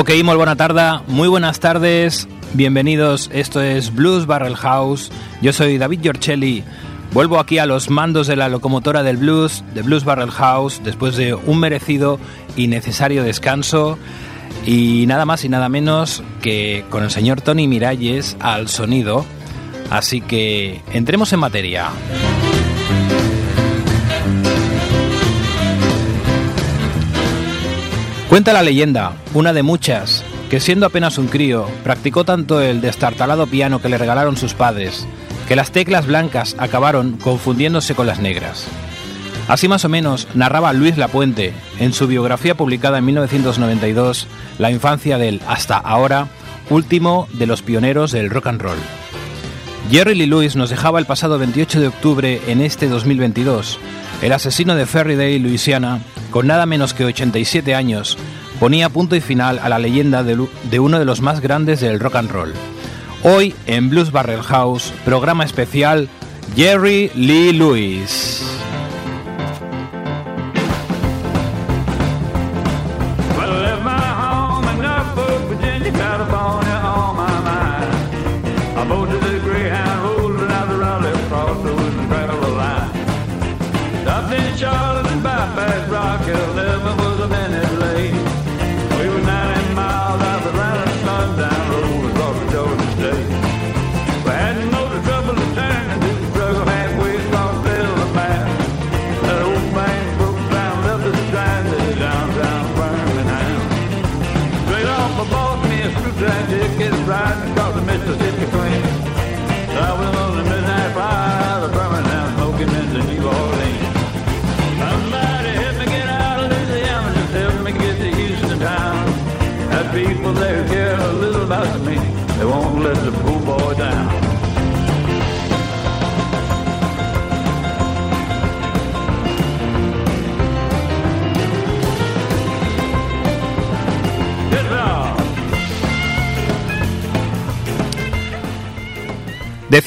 Ok, muy buena tarde, muy buenas tardes, bienvenidos, esto es Blues Barrel House, yo soy David Giorcelli, vuelvo aquí a los mandos de la locomotora del blues, de Blues Barrel House, después de un merecido y necesario descanso, y nada más y nada menos que con el señor Tony Miralles al sonido, así que entremos en materia. Cuenta la leyenda, una de muchas, que siendo apenas un crío, practicó tanto el destartalado piano que le regalaron sus padres, que las teclas blancas acabaron confundiéndose con las negras. Así más o menos narraba Luis Lapuente en su biografía publicada en 1992, La infancia del hasta ahora último de los pioneros del rock and roll. Jerry Lee Lewis nos dejaba el pasado 28 de octubre en este 2022. El asesino de Ferrydale, Luisiana, con nada menos que 87 años, ponía punto y final a la leyenda de, uno de los más grandes del rock and roll. Hoy en Blues Barrel House, programa especial Jerry Lee Lewis.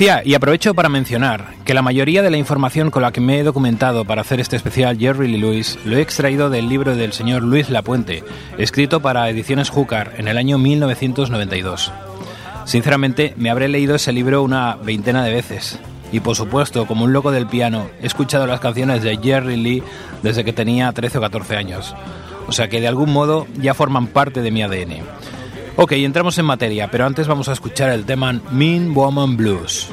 Y aprovecho para mencionar, que la mayoría de la información con la que me he documentado para hacer este especial Jerry Lee Lewis lo he extraído del libro del señor Luis Lapuente, escrito para Ediciones Júcar en el año 1992. Sinceramente, me habré leído ese libro una veintena de veces. Y por supuesto, como un loco del piano, he escuchado las canciones de Jerry Lee desde que tenía 13 o 14 años. O sea que de algún modo ya forman parte de mi ADN. Ok, entramos en materia, pero antes vamos a escuchar el tema Mean Woman Blues.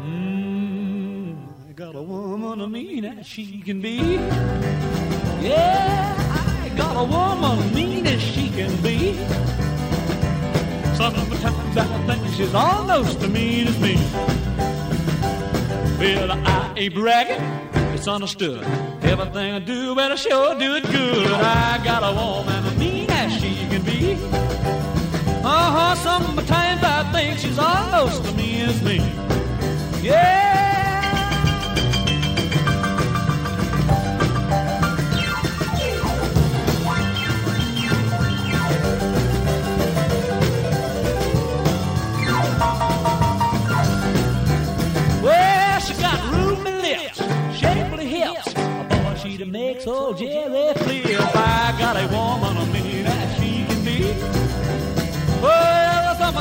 Mm, I got a woman mean as she can be. Yeah, I got a woman mean as she can be. Sometimes I think she's almost as mean as me. Well, I ain't bragging, it's understood. Everything I do, better sure do it good. I got a woman mean she can be. Uh huh, sometimes I think she's almost as mean as me. Yeah. Well, she got roomy lips, shapely hips. Boy, she makes old Jerry flip. I got a woman of me.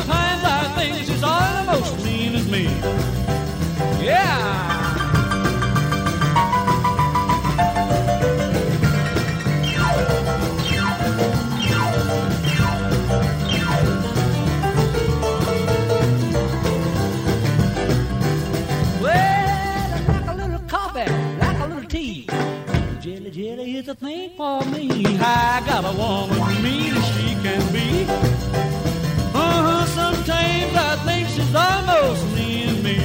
Sometimes I think she's almost mean as me. Yeah. Well, I'd like a little coffee, like a little tea. Jelly, jelly is a thing for me. I got a woman mean as she can be. Sometimes I think she's almost near me.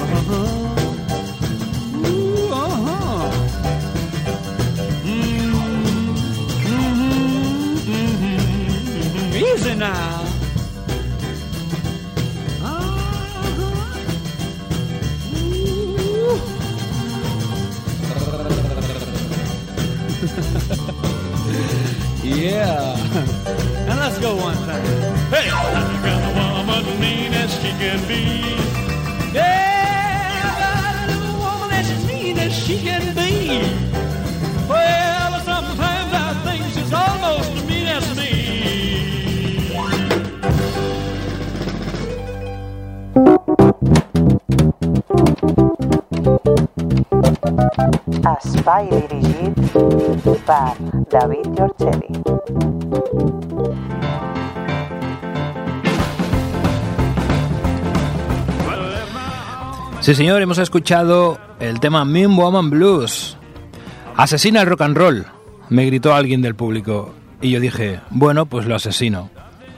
Uh-huh. Mm-hmm. Mm-hmm. Mm-hmm. Easy now. yeah. And let's go one time. Hey, I got a woman mean as she can be. Yeah, I got a woman as mean as she can be. David Giorgeli. Sí, señor, hemos escuchado el tema Mean Woman Blues. Asesina el rock and roll, me gritó alguien del público. Y yo dije, bueno, pues lo asesino.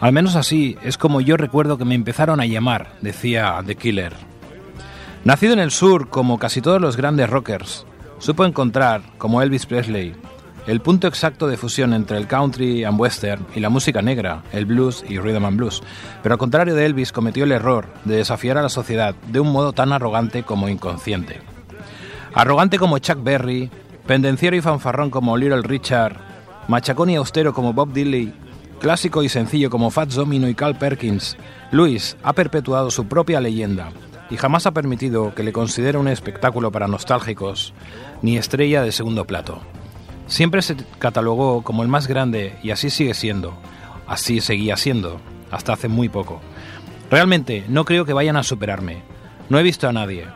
Al menos así es como yo recuerdo que me empezaron a llamar, decía The Killer. Nacido en el sur, como casi todos los grandes rockers, supo encontrar, como Elvis Presley, el punto exacto de fusión entre el country and western y la música negra, el blues y rhythm and blues. Pero al contrario de Elvis, cometió el error de desafiar a la sociedad de un modo tan arrogante como inconsciente. Arrogante como Chuck Berry, pendenciero y fanfarrón como Little Richard, machacón y austero como Bob Dylan, clásico y sencillo como Fats Domino y Carl Perkins, Luis ha perpetuado su propia leyenda y jamás ha permitido que le considere un espectáculo para nostálgicos ni estrella de segundo plato. Siempre se catalogó como el más grande y así sigue siendo, así seguía siendo, hasta hace muy poco. Realmente no creo que vayan a superarme. No he visto a nadie.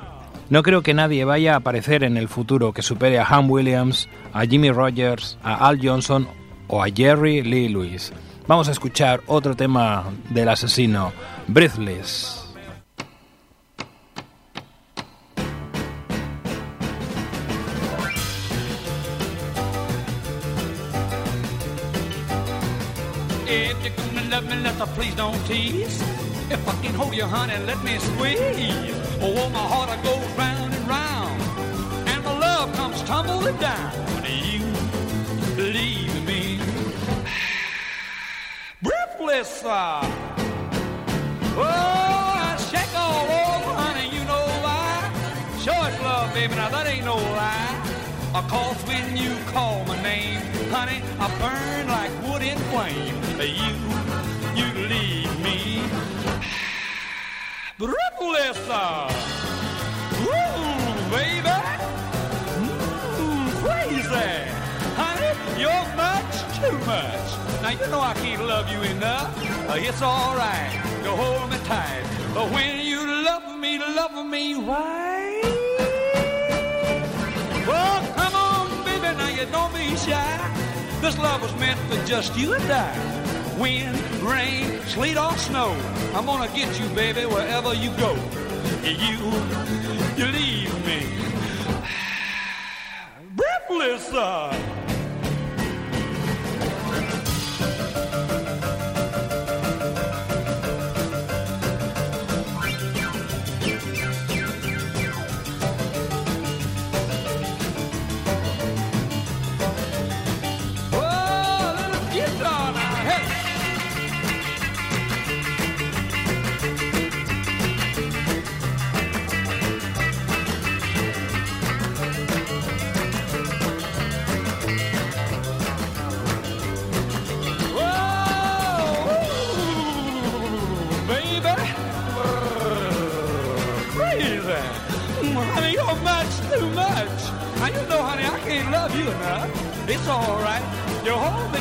No creo que nadie vaya a aparecer en el futuro que supere a Ham Williams, a Jimmy Rogers, a Al Johnson o a Jerry Lee Lewis. Vamos a escuchar otro tema del asesino, Breathless. Don't tease. If I can hold you, honey, let me squeeze. Oh, my heart it goes round and round, and my love comes tumbling down. You leave me breathless. Uh. Oh, I shake all over, honey, you know why? Sure it's love, baby, now that ain't no lie. Of course, when you call my name, honey, I burn like wood in flame. You leave me breathless. uh. Ooh, baby. Ooh, crazy. Honey, you're much too much. Now, you know I can't love you enough. Uh, it's all right to hold me tight. But when you love me, love me right. Well, come on, baby, now you don't be shy. This love was meant for just you and I. Wind, rain, sleet or snow, I'm gonna get you, baby, wherever you go. You, you leave me breathless. Uh.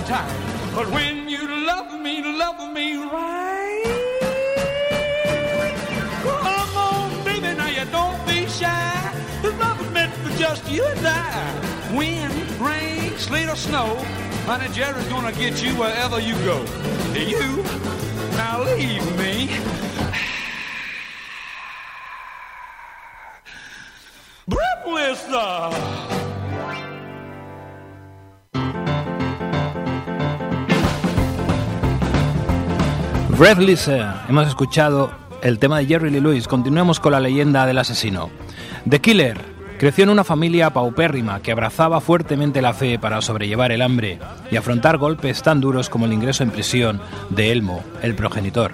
Hold me tight. But when you love me, love me right. Come on, baby, now you don't be shy. This love was meant for just you and I. Wind, rain, sleet or snow, honey, Jerry's gonna get you wherever you go. You, now leave me. Breathless, eh, hemos escuchado el tema de Jerry Lee Lewis. Continuemos con la leyenda del asesino. The Killer creció en una familia paupérrima que abrazaba fuertemente la fe para sobrellevar el hambre y afrontar golpes tan duros como el ingreso en prisión de Elmo, el progenitor,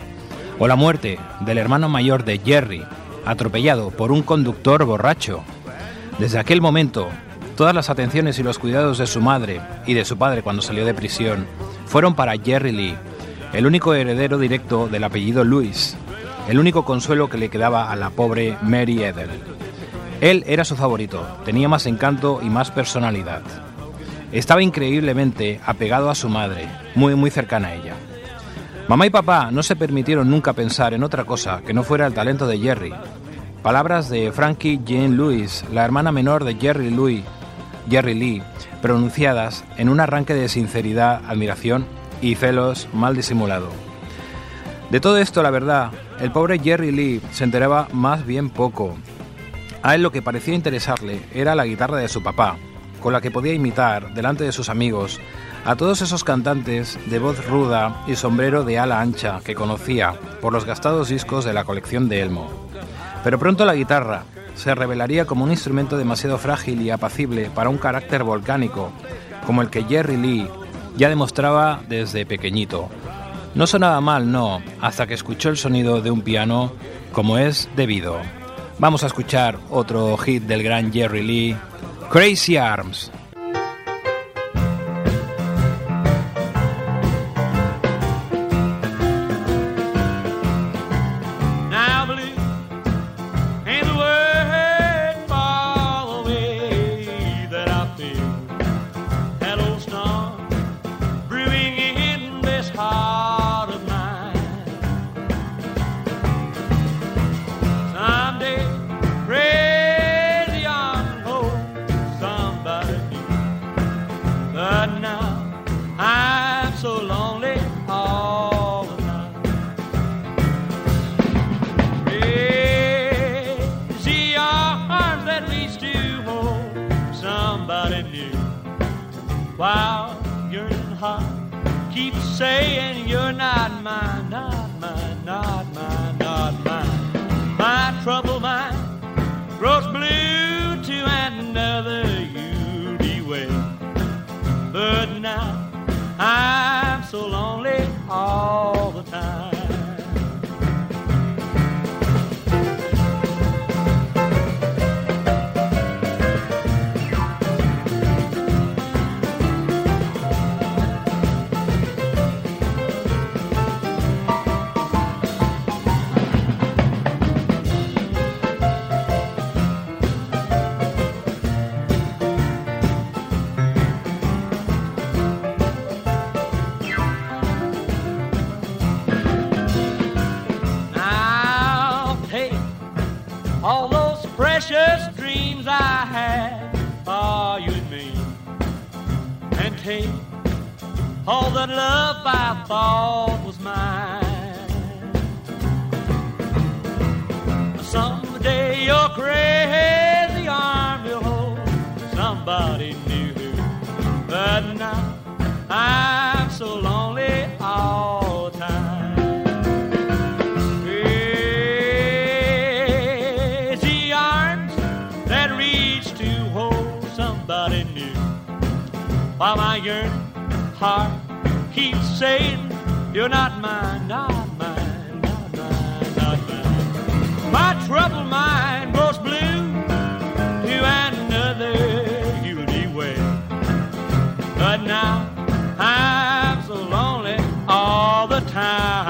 o la muerte del hermano mayor de Jerry, atropellado por un conductor borracho. Desde aquel momento, todas las atenciones y los cuidados de su madre y de su padre cuando salió de prisión fueron para Jerry Lee, el único heredero directo del apellido Lewis, el único consuelo que le quedaba a la pobre Mary Edel. Él era su favorito, tenía más encanto y más personalidad. Estaba increíblemente apegado a su madre, muy muy cercana a ella. Mamá y papá no se permitieron nunca pensar en otra cosa que no fuera el talento de Jerry. Palabras de Frankie Jane Lewis, la hermana menor de Jerry Louis, Jerry Lee, pronunciadas en un arranque de sinceridad, admiración y celos mal disimulado. De todo esto, la verdad, el pobre Jerry Lee se enteraba más bien poco. A él lo que parecía interesarle era la guitarra de su papá, con la que podía imitar, delante de sus amigos, a todos esos cantantes de voz ruda y sombrero de ala ancha que conocía por los gastados discos de la colección de Elmo. Pero pronto la guitarra se revelaría como un instrumento demasiado frágil y apacible para un carácter volcánico, como el que Jerry Lee ya demostraba desde pequeñito. No sonaba mal, no, hasta que escuchó el sonido de un piano como es debido. Vamos a escuchar otro hit del gran Jerry Lee, Crazy Arms. say Somebody knew. But now I'm so lonely all the time. Crazy arms that reach to hold somebody new. While my yearning heart keeps saying, You're not mine, not mine, not mine, not mine. My troubled mind. But now I'm so lonely all the time.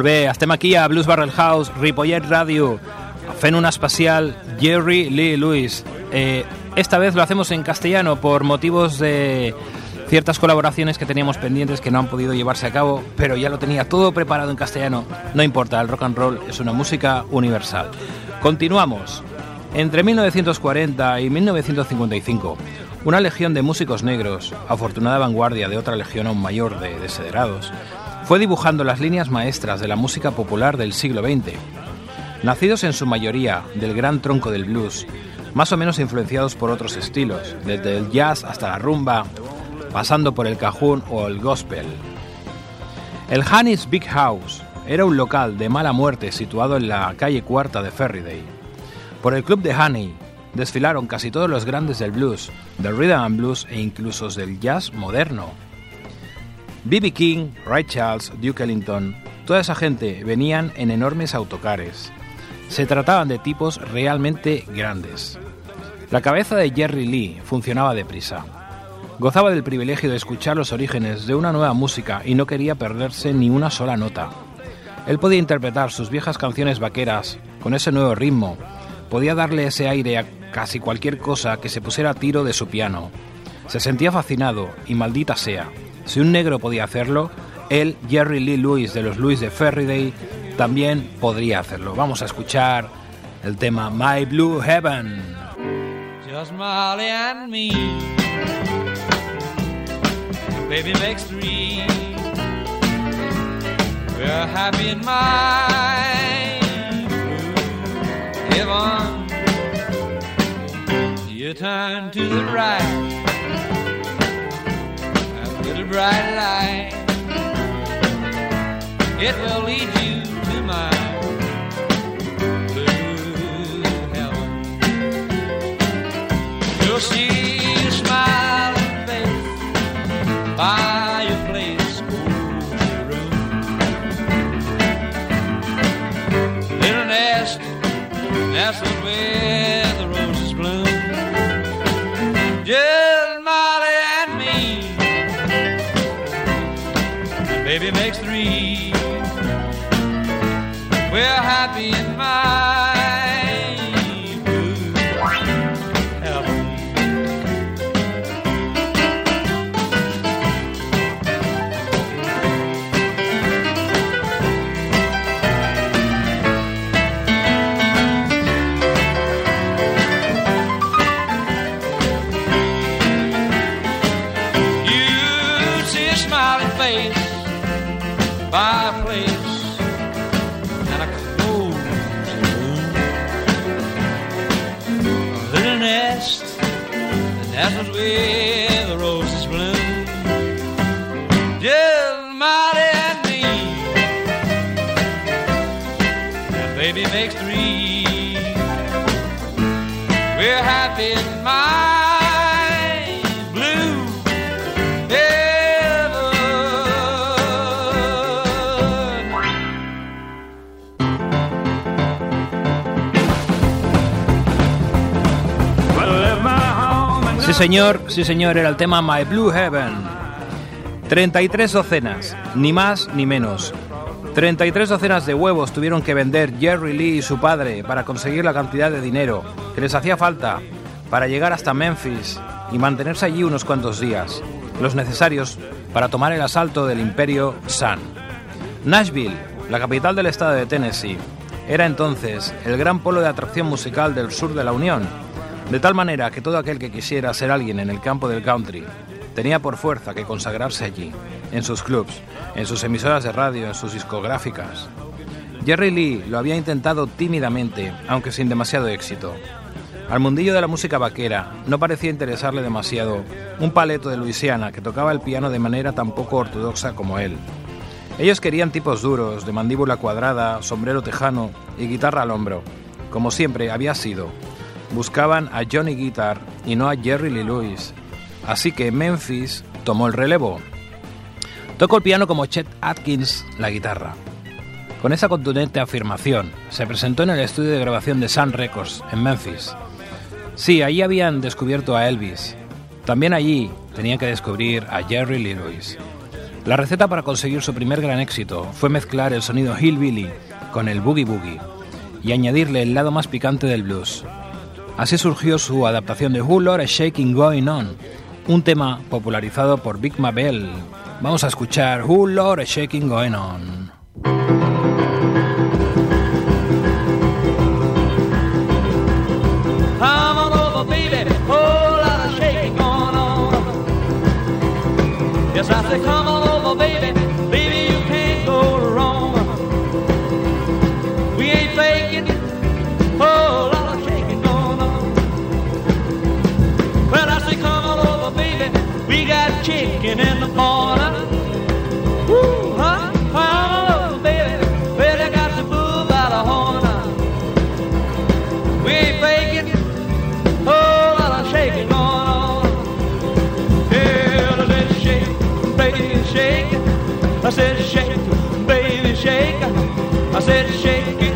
Molt bé, estem aquí a Blues Barrel House, Ripollet Radio, fent un especial Jerry Lee Lewis. Eh, esta vez lo hacemos en castellano por motivos de ciertas colaboraciones que teníamos pendientes que no han podido llevarse a cabo, pero ya lo tenía todo preparado en castellano. No importa, el rock and roll es una música universal. Continuamos. Entre 1940 y 1955, una legión de músicos negros, afortunada vanguardia de otra legión aún mayor de desiderados, fue dibujando las líneas maestras de la música popular del siglo XX. Nacidos en su mayoría del gran tronco del blues, más o menos influenciados por otros estilos, desde el jazz hasta la rumba, pasando por el cajún o el gospel. El Hannis Big House era un local de mala muerte situado en la calle cuarta de Ferryday. Por el club de Honey desfilaron casi todos los grandes del blues, del rhythm and blues e incluso del jazz moderno. B.B. King, Ray Charles, Duke Ellington, toda esa gente venían en enormes autocares. Se trataban de tipos realmente grandes. La cabeza de Jerry Lee funcionaba deprisa. Gozaba del privilegio de escuchar los orígenes de una nueva música y no quería perderse ni una sola nota. Él podía interpretar sus viejas canciones vaqueras con ese nuevo ritmo, podía darle ese aire a casi cualquier cosa que se pusiera a tiro de su piano. Se sentía fascinado y maldita sea, si un negro podía hacerlo, él, Jerry Lee Lewis de los Louis de Ferriday, también podría hacerlo. Vamos a escuchar el tema My Blue Heaven. Just Molly and me. Baby makes three. We're happy in my heaven. You turn to the right. Little bright light. It will lead you to my blue heaven. You'll see a smiling señor, sí señor, era el tema My Blue Heaven. 33 docenas, ni más ni menos. 33 docenas de huevos tuvieron que vender Jerry Lee y su padre para conseguir la cantidad de dinero que les hacía falta para llegar hasta Memphis y mantenerse allí unos cuantos días, los necesarios para tomar el asalto del imperio Sun. Nashville, la capital del estado de Tennessee, era entonces el gran polo de atracción musical del sur de la Unión, de tal manera que todo aquel que quisiera ser alguien en el campo del country tenía por fuerza que consagrarse allí, en sus clubs, en sus emisoras de radio, en sus discográficas. Jerry Lee lo había intentado tímidamente, aunque sin demasiado éxito. Al mundillo de la música vaquera no parecía interesarle demasiado un paleto de Luisiana que tocaba el piano de manera tan poco ortodoxa como él. Ellos querían tipos duros, de mandíbula cuadrada, sombrero tejano y guitarra al hombro, como siempre había sido. Buscaban a Johnny Guitar y no a Jerry Lee Lewis. Así que Memphis tomó el relevo. Tocó el piano como Chet Atkins la guitarra. Con esa contundente afirmación, se presentó en el estudio de grabación de Sun Records, en Memphis. Sí, allí habían descubierto a Elvis. También allí tenían que descubrir a Jerry Lee Lewis. La receta para conseguir su primer gran éxito fue mezclar el sonido hillbilly con el boogie boogie y añadirle el lado más picante del blues. Así surgió su adaptación de Who Lord Shaking Going On, un tema popularizado por Big Mabel. Vamos a escuchar Who Lord Shaking Going On. Of shaking going on. drinking in the corner, Woo, huh? Found love, baby. Well, I got the bull by the horn. We ain't breaking. Oh, Whole lot of shaking going on. I said shake, baby, shake. I said shake, baby, shake. I said shake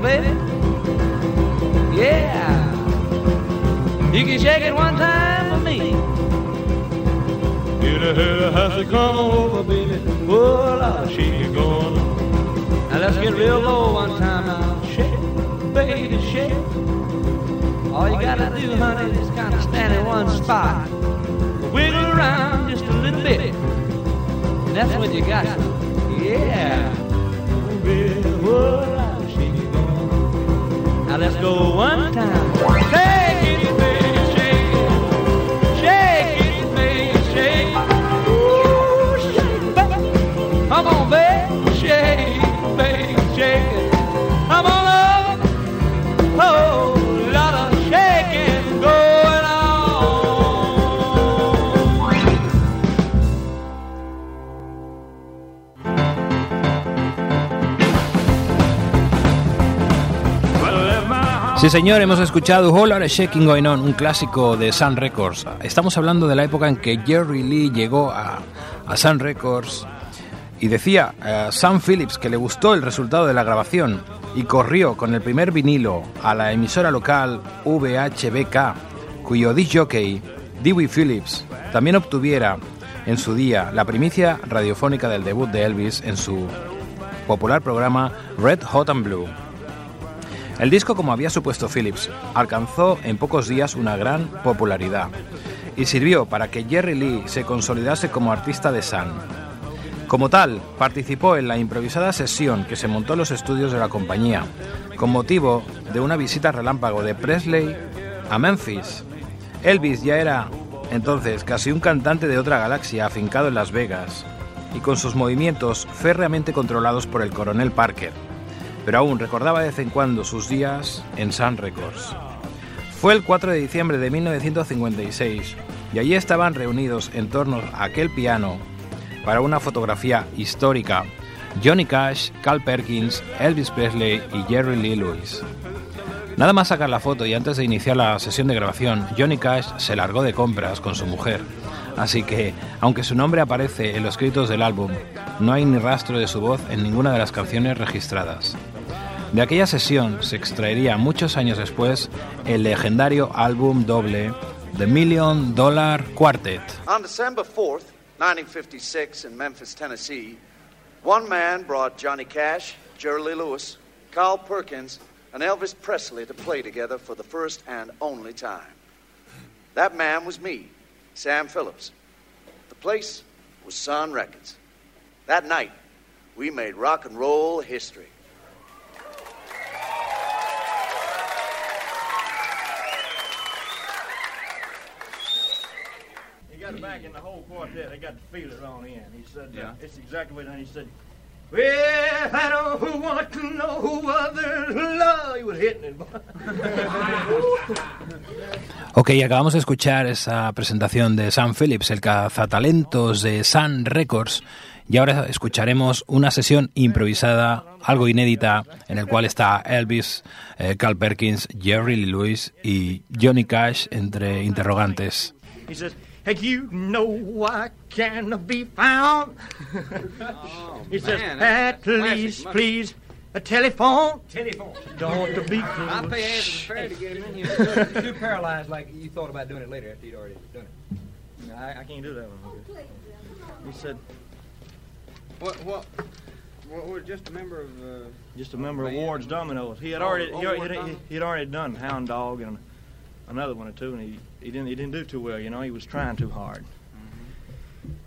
baby. Yeah. You can shake it one time for me. Get of house to come over, baby. Oh, Lord, shake it going on. Now let's get real low one time now. Shake, baby, shake. All you gotta do, honey, is kind of stand in one spot. Wiggle around just a little bit. And that's when you got it. Yeah. Baby, oh, let's go one time. Shake Sí, señor, hemos escuchado Whole Lotta Shaking Going On, un clásico de Sun Records. Estamos hablando de la época en que Jerry Lee llegó a, a Sun Records y decía a Sam Phillips que le gustó el resultado de la grabación y corrió con el primer vinilo a la emisora local VHBK, cuyo disc jockey, Dewey Phillips, también obtuviera en su día la primicia radiofónica del debut de Elvis en su popular programa Red Hot and Blue. El disco, como había supuesto Phillips, alcanzó en pocos días una gran popularidad y sirvió para que Jerry Lee se consolidase como artista de Sun. Como tal, participó en la improvisada sesión que se montó en los estudios de la compañía, con motivo de una visita relámpago de Presley a Memphis. Elvis ya era entonces casi un cantante de otra galaxia afincado en Las Vegas y con sus movimientos férreamente controlados por el coronel Parker pero aún recordaba de vez en cuando sus días en Sun Records. Fue el 4 de diciembre de 1956 y allí estaban reunidos en torno a aquel piano para una fotografía histórica Johnny Cash, Carl Perkins, Elvis Presley y Jerry Lee Lewis. Nada más sacar la foto y antes de iniciar la sesión de grabación, Johnny Cash se largó de compras con su mujer. Así que, aunque su nombre aparece en los créditos del álbum, no hay ni rastro de su voz en ninguna de las canciones registradas. De aquella sesión se extraería muchos años después el legendario álbum doble The Million Dollar Quartet. On December 4th, 1956, in Memphis, Tennessee, one man brought Johnny Cash, Jerry Lewis, Carl Perkins, and Elvis Presley to play together for the first and only time. That man was me, Sam Phillips. The place was Sun Records. That night, we made rock and roll history. He got it back in the whole quartet. They got to feel it on in. He said, uh, it's exactly what he said. Well, I don't want to know who others love. He was hitting it. Ok, acabamos de escuchar esa presentación de Sam Phillips, el cazatalentos de Sun Records, y ahora escucharemos una sesión improvisada, algo inédita, en el cual está Elvis, eh, Carl Perkins, Jerry Lee Lewis y Johnny Cash entre interrogantes. he says, Hey, you know I can be found. he says, man, that's at classic least, please a telephone. Telephone. Don't to be I'll pay half of the fare to get him in here. Too paralyzed like you thought about doing it later after you'd already done it. No, I, I can't do that one. okay. He said, What? What? What? We're just a member of. Uh, just a member of Ward's Dominoes. He had Oh, already oh, he, Ward he, he, he had already done Hound Dog and another one or two, and he, he didn't he didn't do too well. You know, he was trying too hard.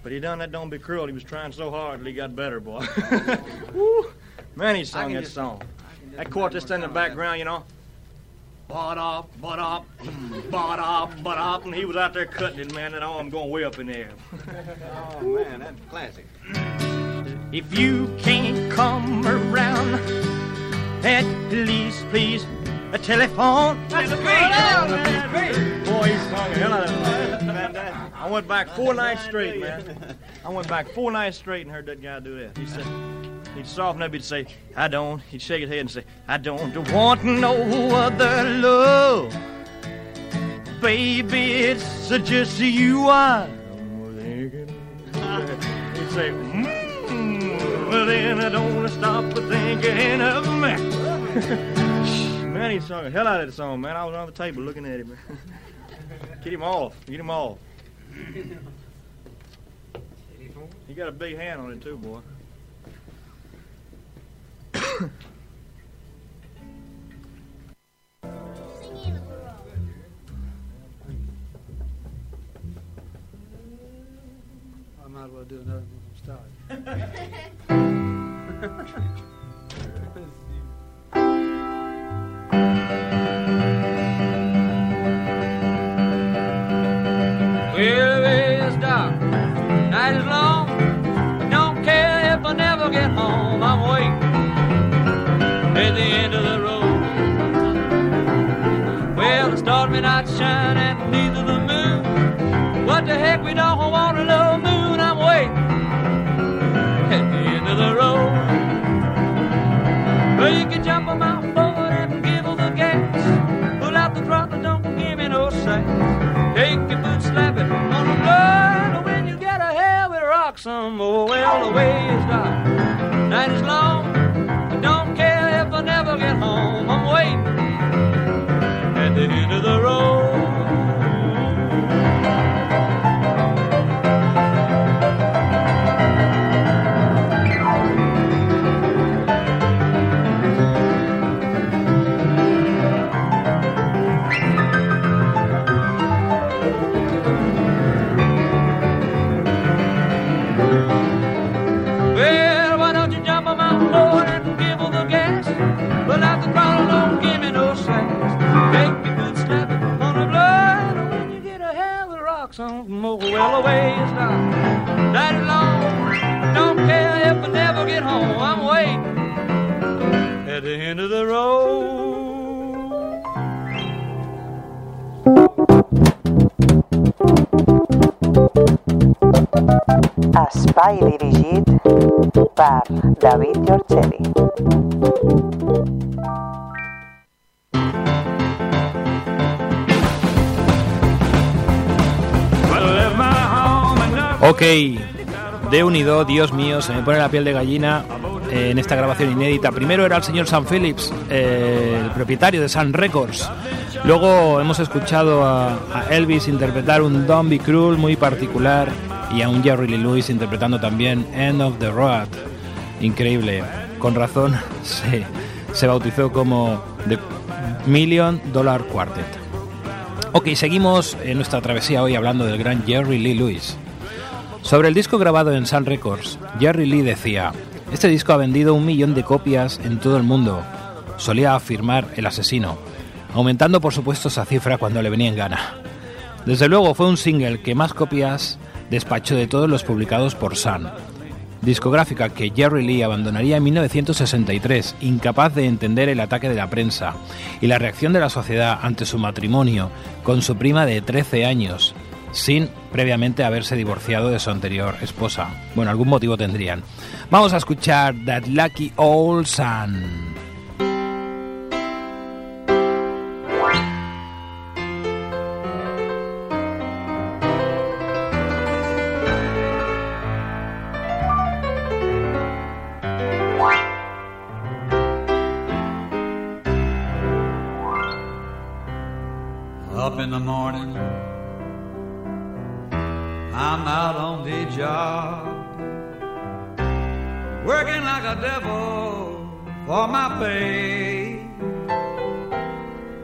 But he done that. Don't be cruel. He was trying so hard that he got better, boy. Woo. Man, he sung that just- song. I can just That quartet's in the background, you know. Bought up, bought up, bought up, bought up, and he was out there cutting it, man, and I'm going way up in there. Oh man, that's classic. If you can't come around, at least please a telephone. That's great. Boy, hell out of. I went back four nights straight, man. I went back four nights straight and heard that guy do that. He said, he'd soften up, he'd say, I don't. He'd shake his head and say, I don't want no other love. Baby, it's just you I'm thinking. He'd say, mm, well then I don't stop thinking of me. man, he sung the hell out of that song, man. I was on the table looking at him. Get him off. Get him off. He got a big hand on it too, boy. I might as well do another one from start. night is long. Don't care if I never get home. I'm waiting at the end of the road. Well, the stars may not shine and neither the moon. What the heck, we don't want a little we'll rock some more. Well, the way is dark, night is long. I don't care if I never get home. I'm waiting at the end of the road. David Giorgeli. Ok, de unido, Dios mío, se me pone la piel de gallina eh, en esta grabación inédita. Primero era el señor Sam Phillips, eh, el propietario de Sun Records. Luego hemos escuchado a, a Elvis interpretar un Don't Be Cruel muy particular y a un Jerry Lee Lewis interpretando también End of the Road. Increíble. Con razón se, se bautizó como The Million Dollar Quartet. Ok, seguimos en nuestra travesía hoy hablando del gran Jerry Lee Lewis. Sobre el disco grabado en Sun Records, Jerry Lee decía, este disco ha vendido un millón de copias en todo el mundo, solía afirmar el asesino, aumentando por supuesto esa cifra cuando le venía en gana. Desde luego fue un single que más copias despachó de todos los publicados por Sun, discográfica que Jerry Lee abandonaría en 1963, incapaz de entender el ataque de la prensa y la reacción de la sociedad ante su matrimonio con su prima de 13 años, sin previamente haberse divorciado de su anterior esposa. Bueno, algún motivo tendrían. Vamos a escuchar That Lucky Old Sun. Pay.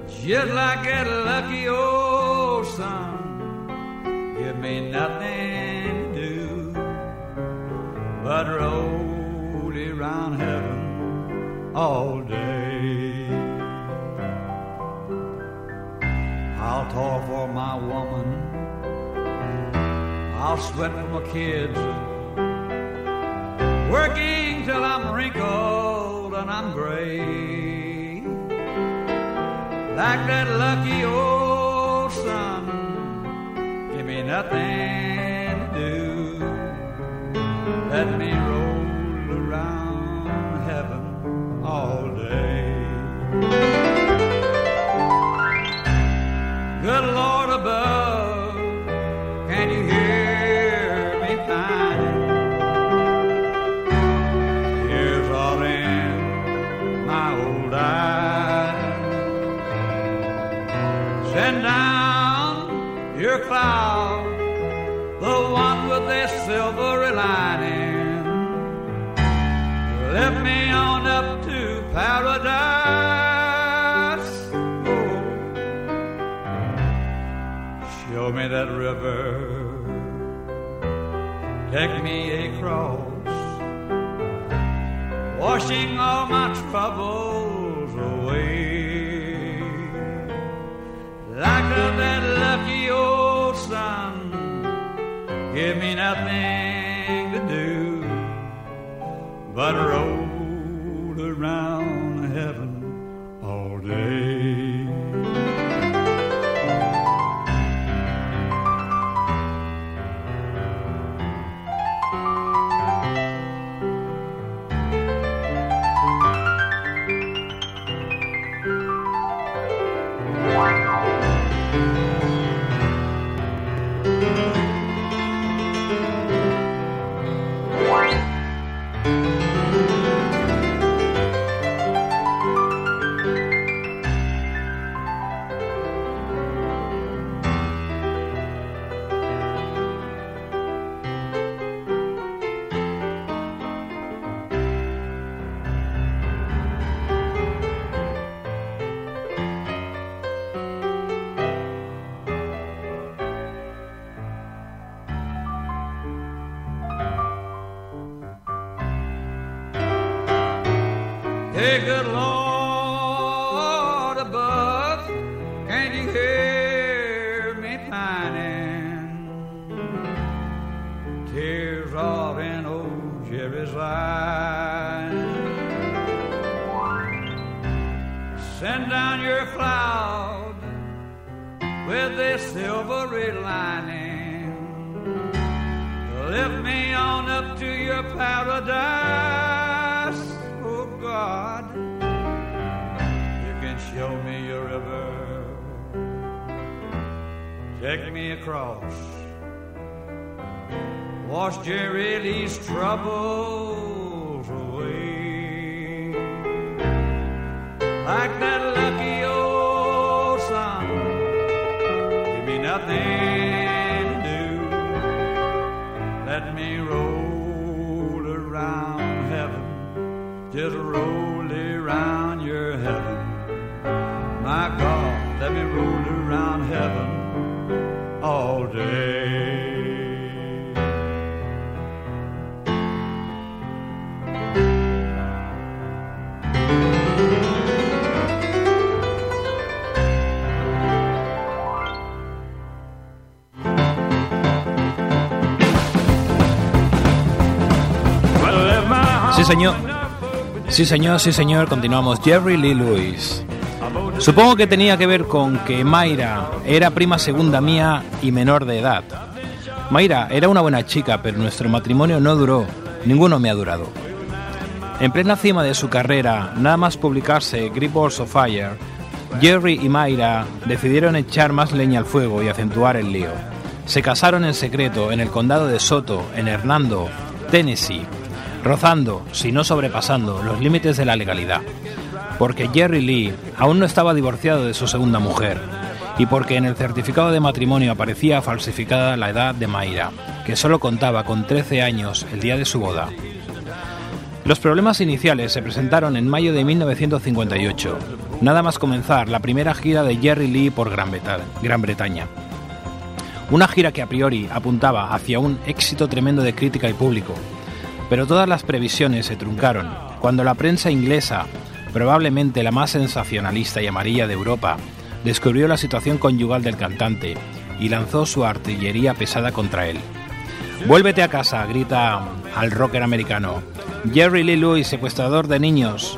Just like that lucky old sun, give me nothing to do but roll around heaven all day. I'll toil for my woman, I'll sweat for my kids, working till I'm wrinkled and I'm gray. Like that lucky old sun, give me nothing to do. Let me roll around heaven all day. Good Lord above, can you hear washing all my troubles away. Like that lucky old sun, give me nothing to do but roll Hey, good Lord wash Jerry Sí, señor. Sí, señor, sí, señor. Continuamos. Jerry Lee Lewis. Supongo que tenía que ver con que Mayra era prima segunda mía y menor de edad. Mayra era una buena chica, pero nuestro matrimonio no duró. Ninguno me ha durado. En plena cima de su carrera, nada más publicarse Grip Balls of Fire, Jerry y Mayra decidieron echar más leña al fuego y acentuar el lío. Se casaron en secreto en el condado de Soto, en Hernando, Tennessee, rozando, si no sobrepasando, los límites de la legalidad, porque Jerry Lee aún no estaba divorciado de su segunda mujer, y porque en el certificado de matrimonio aparecía falsificada la edad de Mayra, que solo contaba con 13 años el día de su boda. Los problemas iniciales se presentaron en mayo de 1958, nada más comenzar la primera gira de Jerry Lee por Gran, Gran Bretaña. Una gira que a priori apuntaba hacia un éxito tremendo de crítica y público, pero todas las previsiones se truncaron cuando la prensa inglesa, probablemente la más sensacionalista y amarilla de Europa, descubrió la situación conyugal del cantante y lanzó su artillería pesada contra él. Vuélvete a casa, grita al rocker americano. Jerry Lee Lewis, secuestrador de niños.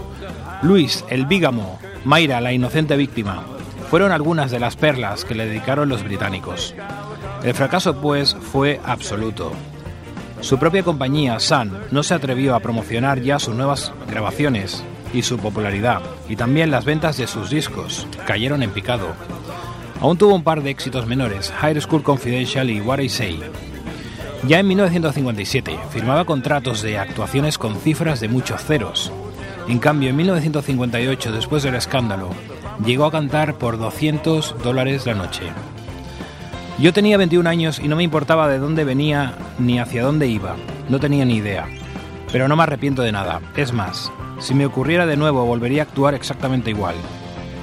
Luis, el bígamo. Mayra, la inocente víctima. Fueron algunas de las perlas que le dedicaron los británicos. El fracaso, pues, fue absoluto. Su propia compañía, Sun, no se atrevió a promocionar ya sus nuevas grabaciones y su popularidad, y también las ventas de sus discos, cayeron en picado. Aún tuvo un par de éxitos menores, High School Confidential y What I Say. Ya en 1957 firmaba contratos de actuaciones con cifras de muchos ceros. En cambio, en 1958, después del escándalo, llegó a cantar por 200 dólares la noche. Yo tenía 21 años y no me importaba de dónde venía ni hacia dónde iba. No tenía ni idea. Pero no me arrepiento de nada. Es más, si me ocurriera de nuevo volvería a actuar exactamente igual.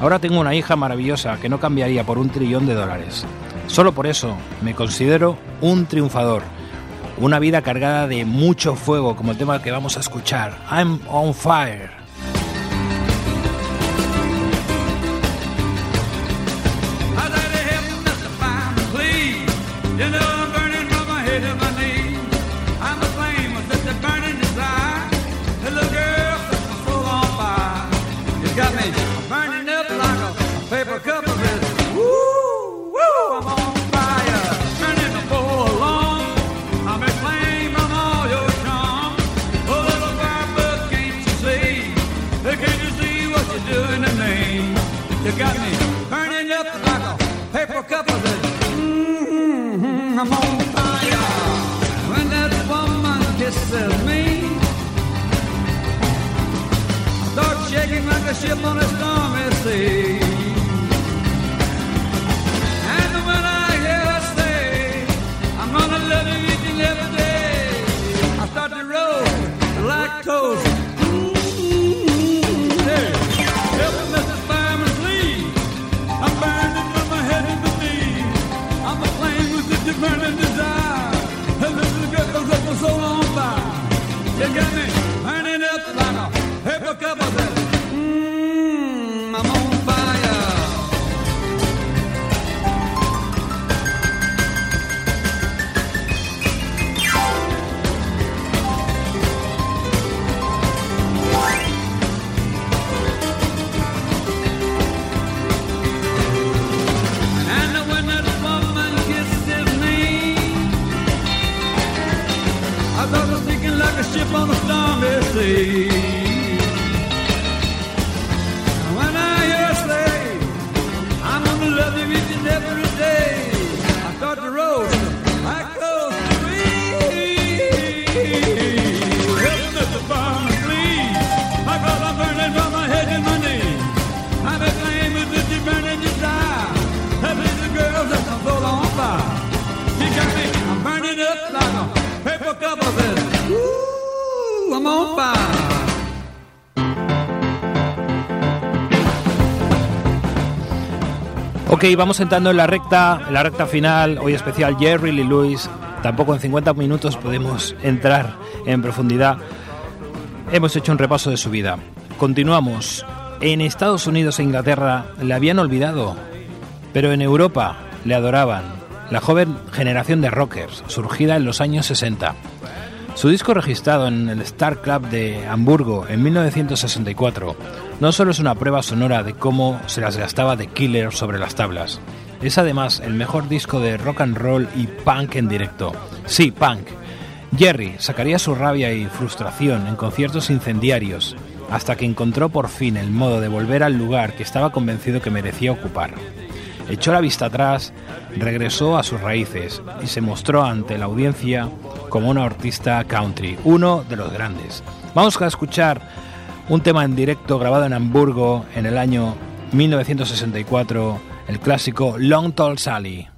Ahora tengo una hija maravillosa que no cambiaría por un trillón de dólares. Solo por eso me considero un triunfador. Una vida cargada de mucho fuego como el tema que vamos a escuchar. I'm on fire. ship on a Ok, vamos entrando en la recta, en la recta final, hoy especial Jerry Lee Lewis. Tampoco en 50 minutos podemos entrar en profundidad. Hemos hecho un repaso de su vida. Continuamos. En Estados Unidos e Inglaterra le habían olvidado, pero en Europa le adoraban. La joven generación de rockers, surgida en los años 60. Su disco registrado en el Star Club de Hamburgo en 1964 no solo es una prueba sonora de cómo se las gastaba The Killer sobre las tablas, es además el mejor disco de rock and roll y punk en directo. Sí, punk. Jerry sacaría su rabia y frustración en conciertos incendiarios hasta que encontró por fin el modo de volver al lugar que estaba convencido que merecía ocupar. Echó la vista atrás, regresó a sus raíces y se mostró ante la audiencia como una artista country, uno de los grandes. Vamos a escuchar un tema en directo grabado en Hamburgo en el año 1964, el clásico Long Tall Sally.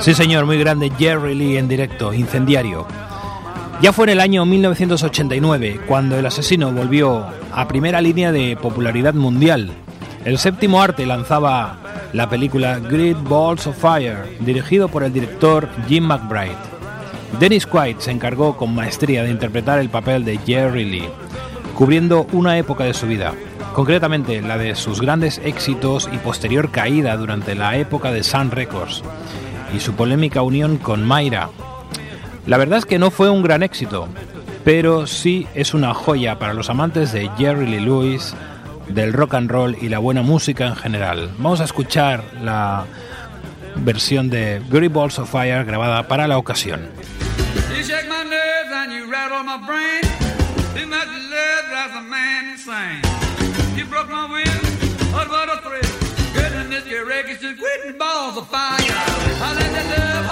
Sí, señor, muy grande Jerry Lee en directo, incendiario. Ya fue en el año 1989 cuando el asesino volvió a primera línea de popularidad mundial. El séptimo arte lanzaba la película Great Balls of Fire, dirigido por el director Jim McBride. Dennis Quaid se encargó con maestría de interpretar el papel de Jerry Lee, cubriendo una época de su vida, concretamente la de sus grandes éxitos y posterior caída durante la época de Sun Records y su polémica unión con Mayra. La verdad es que no fue un gran éxito, pero sí es una joya para los amantes de Jerry Lee Lewis, del rock and roll y la buena música en general. Vamos a escuchar la versión de Beauty Balls of Fire grabada para la ocasión. You broke my will. Mississippi records just quittin' balls of fire. I let that love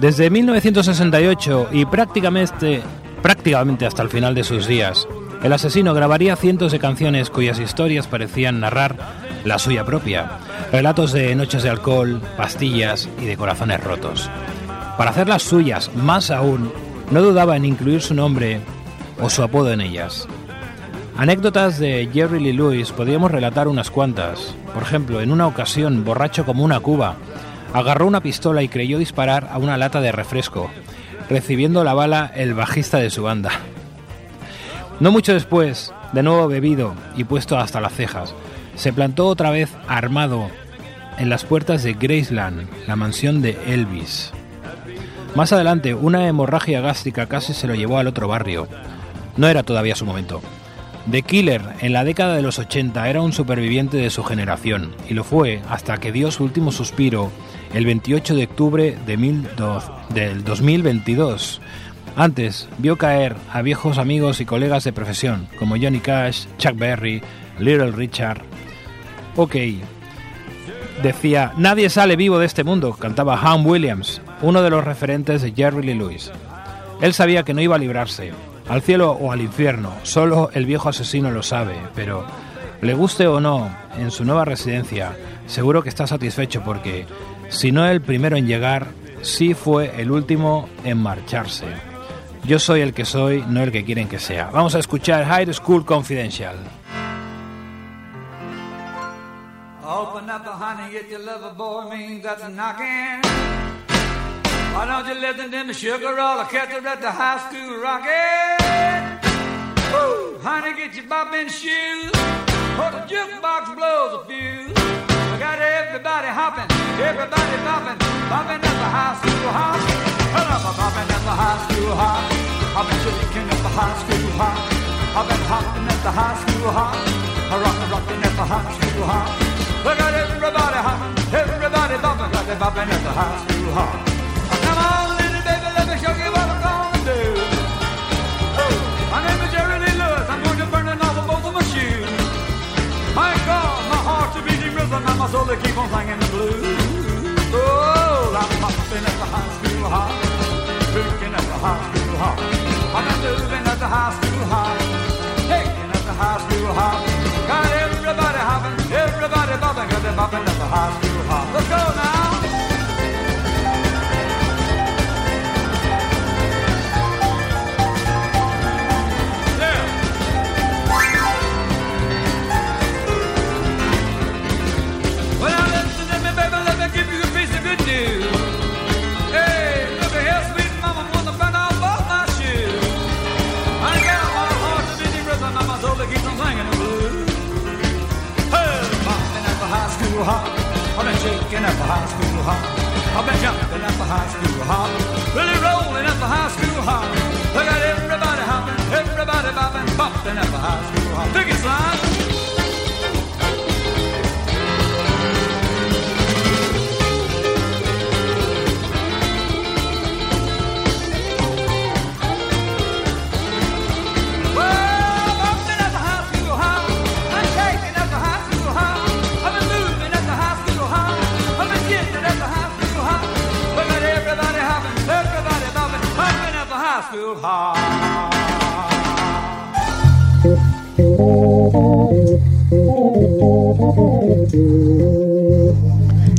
desde 1968 y prácticamente, hasta el final de sus días, el asesino grabaría cientos de canciones cuyas historias parecían narrar la suya propia, relatos de noches de alcohol, pastillas y de corazones rotos. Para hacer las suyas, más aún, no dudaba en incluir su nombre o su apodo en ellas. Anécdotas de Jerry Lee Lewis podríamos relatar unas cuantas. Por ejemplo, en una ocasión, borracho como una cuba, agarró una pistola y creyó disparar a una lata de refresco, recibiendo la bala el bajista de su banda. No mucho después, de nuevo bebido y puesto hasta las cejas, se plantó otra vez armado en las puertas de Graceland, la mansión de Elvis. Más adelante, una hemorragia gástrica casi se lo llevó al otro barrio. No era todavía su momento. The Killer en la década de los 80 era un superviviente de su generación y lo fue hasta que dio su último suspiro el 28 de octubre de del 2022. Antes vio caer a viejos amigos y colegas de profesión como Johnny Cash, Chuck Berry, Little Richard. Ok, decía, nadie sale vivo de este mundo, cantaba Han Williams, uno de los referentes de Jerry Lee Lewis. Él sabía que no iba a librarse, al cielo o al infierno, solo el viejo asesino lo sabe, pero le guste o no, en su nueva residencia, seguro que está satisfecho porque si no el primero en llegar, sí fue el último en marcharse. Yo soy el que soy, no el que quieren que sea. Vamos a escuchar High School Confidential. Open up, honey, get your lover boy means that's a knocking. Why don't you listen to me, sugar roll? I catch her at the high school rockin'. Woo, honey, get your bopping shoes. For the jukebox blows a fuse everybody hopping, everybody bopping, bopping at the high school hop. Well, I'm bopping at the high school hop. I've been shaking at the high school hop. I've been hopping at the high school hop. I'm rockin', rockin' at the high school hop. Look at everybody hopping, everybody bopping, got they bopping at the high school hop. Them bopping at the high school hop. Let's go now. school hop. I've been shaking at the high school hop. I've been jumping at the high school hop. Really rolling at the high school hop. Look at everybody hopping, everybody bopping, bumping at the high school hop. Dig it,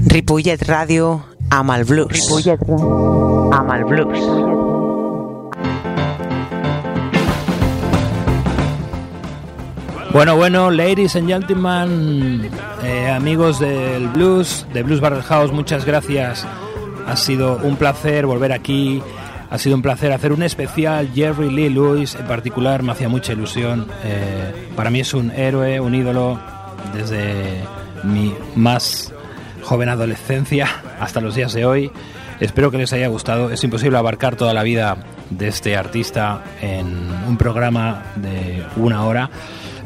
Ripollet Radio amb el blues. Ripollet el blues. Bueno, bueno, ladies and gentlemen, eh, amigos del blues, de Blues Barrel House, muchas gracias. Ha sido un placer volver aquí ha sido un placer hacer un especial. Jerry Lee Lewis, en particular, me hacía mucha ilusión. Eh, para mí es un héroe, un ídolo desde mi más joven adolescencia hasta los días de hoy. Espero que les haya gustado. Es imposible abarcar toda la vida de este artista en un programa de una hora,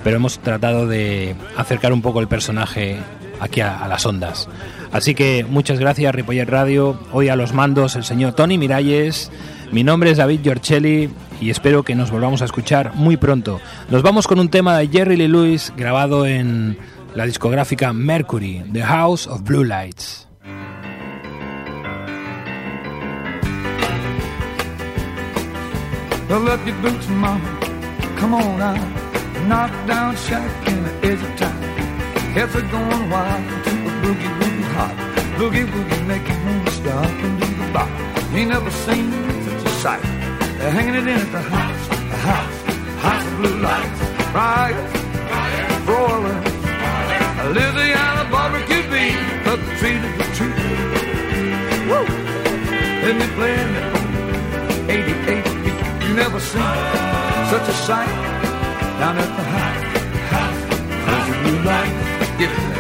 pero hemos tratado de acercar un poco el personaje aquí a, las ondas. Así que muchas gracias, Ripollet Radio. Hoy a los mandos el señor Tony Miralles. Mi nombre es David Giorcelli y espero que nos volvamos a escuchar muy pronto. Nos vamos con un tema de Jerry Lee Lewis grabado en la discográfica Mercury, The House of Blue Lights. Hot. Boogie woogie make you wanna stop and do the bop. Ain't never seen such a sight. They're hanging it in at the house, the house, house of blue lights. Right, broiler, Louisiana barbecue beef, up the tree to the tree. Woo! Me playing it 88 feet. You never seen such a sight down at the house, house, house of blue lights. Get it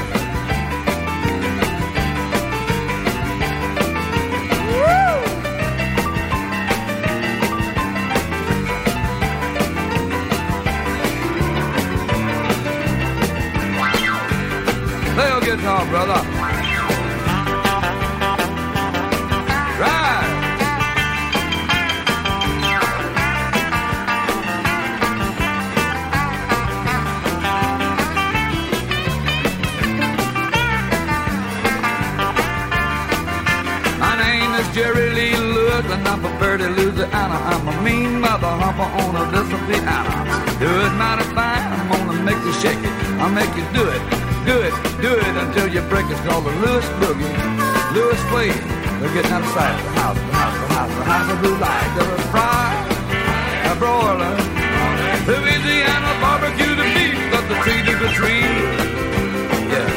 Play brother. Right. My name is Jerry Lee Lewis, and I'm from Birdie, Louisiana. I'm a mean mother humper on a piano. Do it mighty fine, I'm gonna make you shake it. I'll make you do it, do it, do it until you break. It's called the Lewis Boogie. Lewis Wade. They're getting outside the house, the house, the house, the house of blue light. They're a fry, a broiler. Louisiana barbecue the beef, got the the tree. Yeah,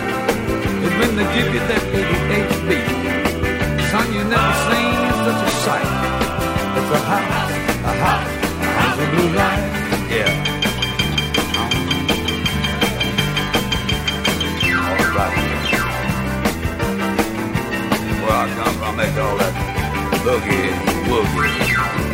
it's when they give you that 88 beat. Son, you never seen such a sight. It's a house, a house, a house of blue light. Yeah. about where I come from. They call that boogie woogie.